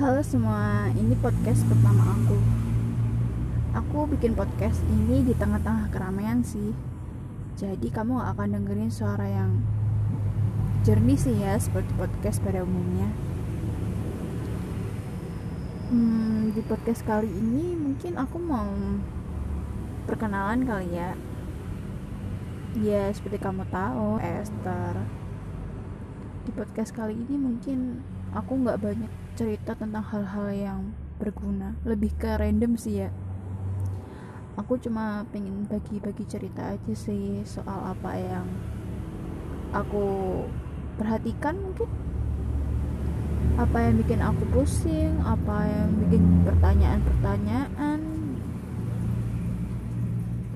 Halo semua, ini podcast pertama aku. Aku bikin podcast ini di tengah-tengah keramaian sih. Jadi kamu gak akan dengerin suara yang jernih sih ya, seperti podcast pada umumnya. Hmm, di podcast kali ini mungkin aku mau perkenalan kali ya. Ya, seperti kamu tahu, Esther. Di podcast kali ini mungkin aku nggak banyak cerita tentang hal-hal yang berguna. Lebih ke random sih ya. Aku cuma pengen bagi-bagi cerita aja sih soal apa yang aku perhatikan mungkin. Apa yang bikin aku pusing apa yang bikin pertanyaan-pertanyaan.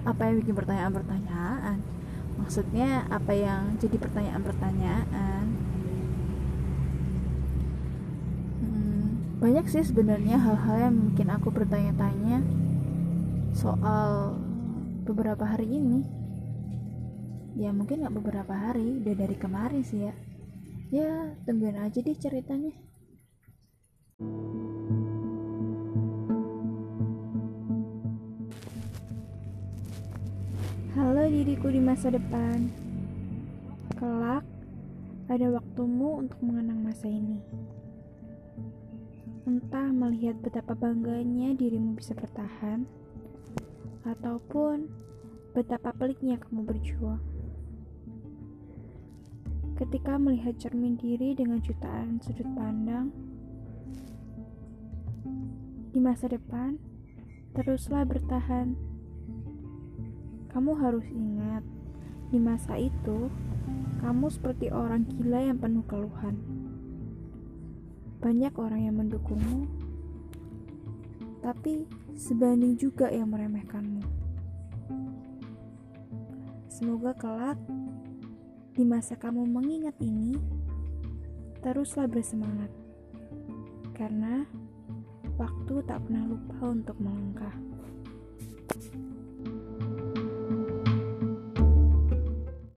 Apa yang bikin pertanyaan-pertanyaan? Maksudnya apa yang jadi pertanyaan-pertanyaan banyak sih sebenarnya hal-hal yang mungkin aku bertanya-tanya soal beberapa hari ini. Ya mungkin nggak beberapa hari udah dari kemarin sih ya. Ya tungguin aja deh ceritanya. Halo diriku di masa depan. Kelak ada waktumu untuk mengenang masa ini Entah melihat betapa bangganya dirimu bisa bertahan, ataupun betapa peliknya kamu berjuang. Ketika melihat cermin diri dengan jutaan sudut pandang, di masa depan, teruslah bertahan. Kamu harus ingat, di masa itu, kamu seperti orang gila yang penuh keluhan banyak orang yang mendukungmu, tapi sebanding juga yang meremehkanmu. Semoga kelak di masa kamu mengingat ini, teruslah bersemangat, karena waktu tak pernah lupa untuk melangkah.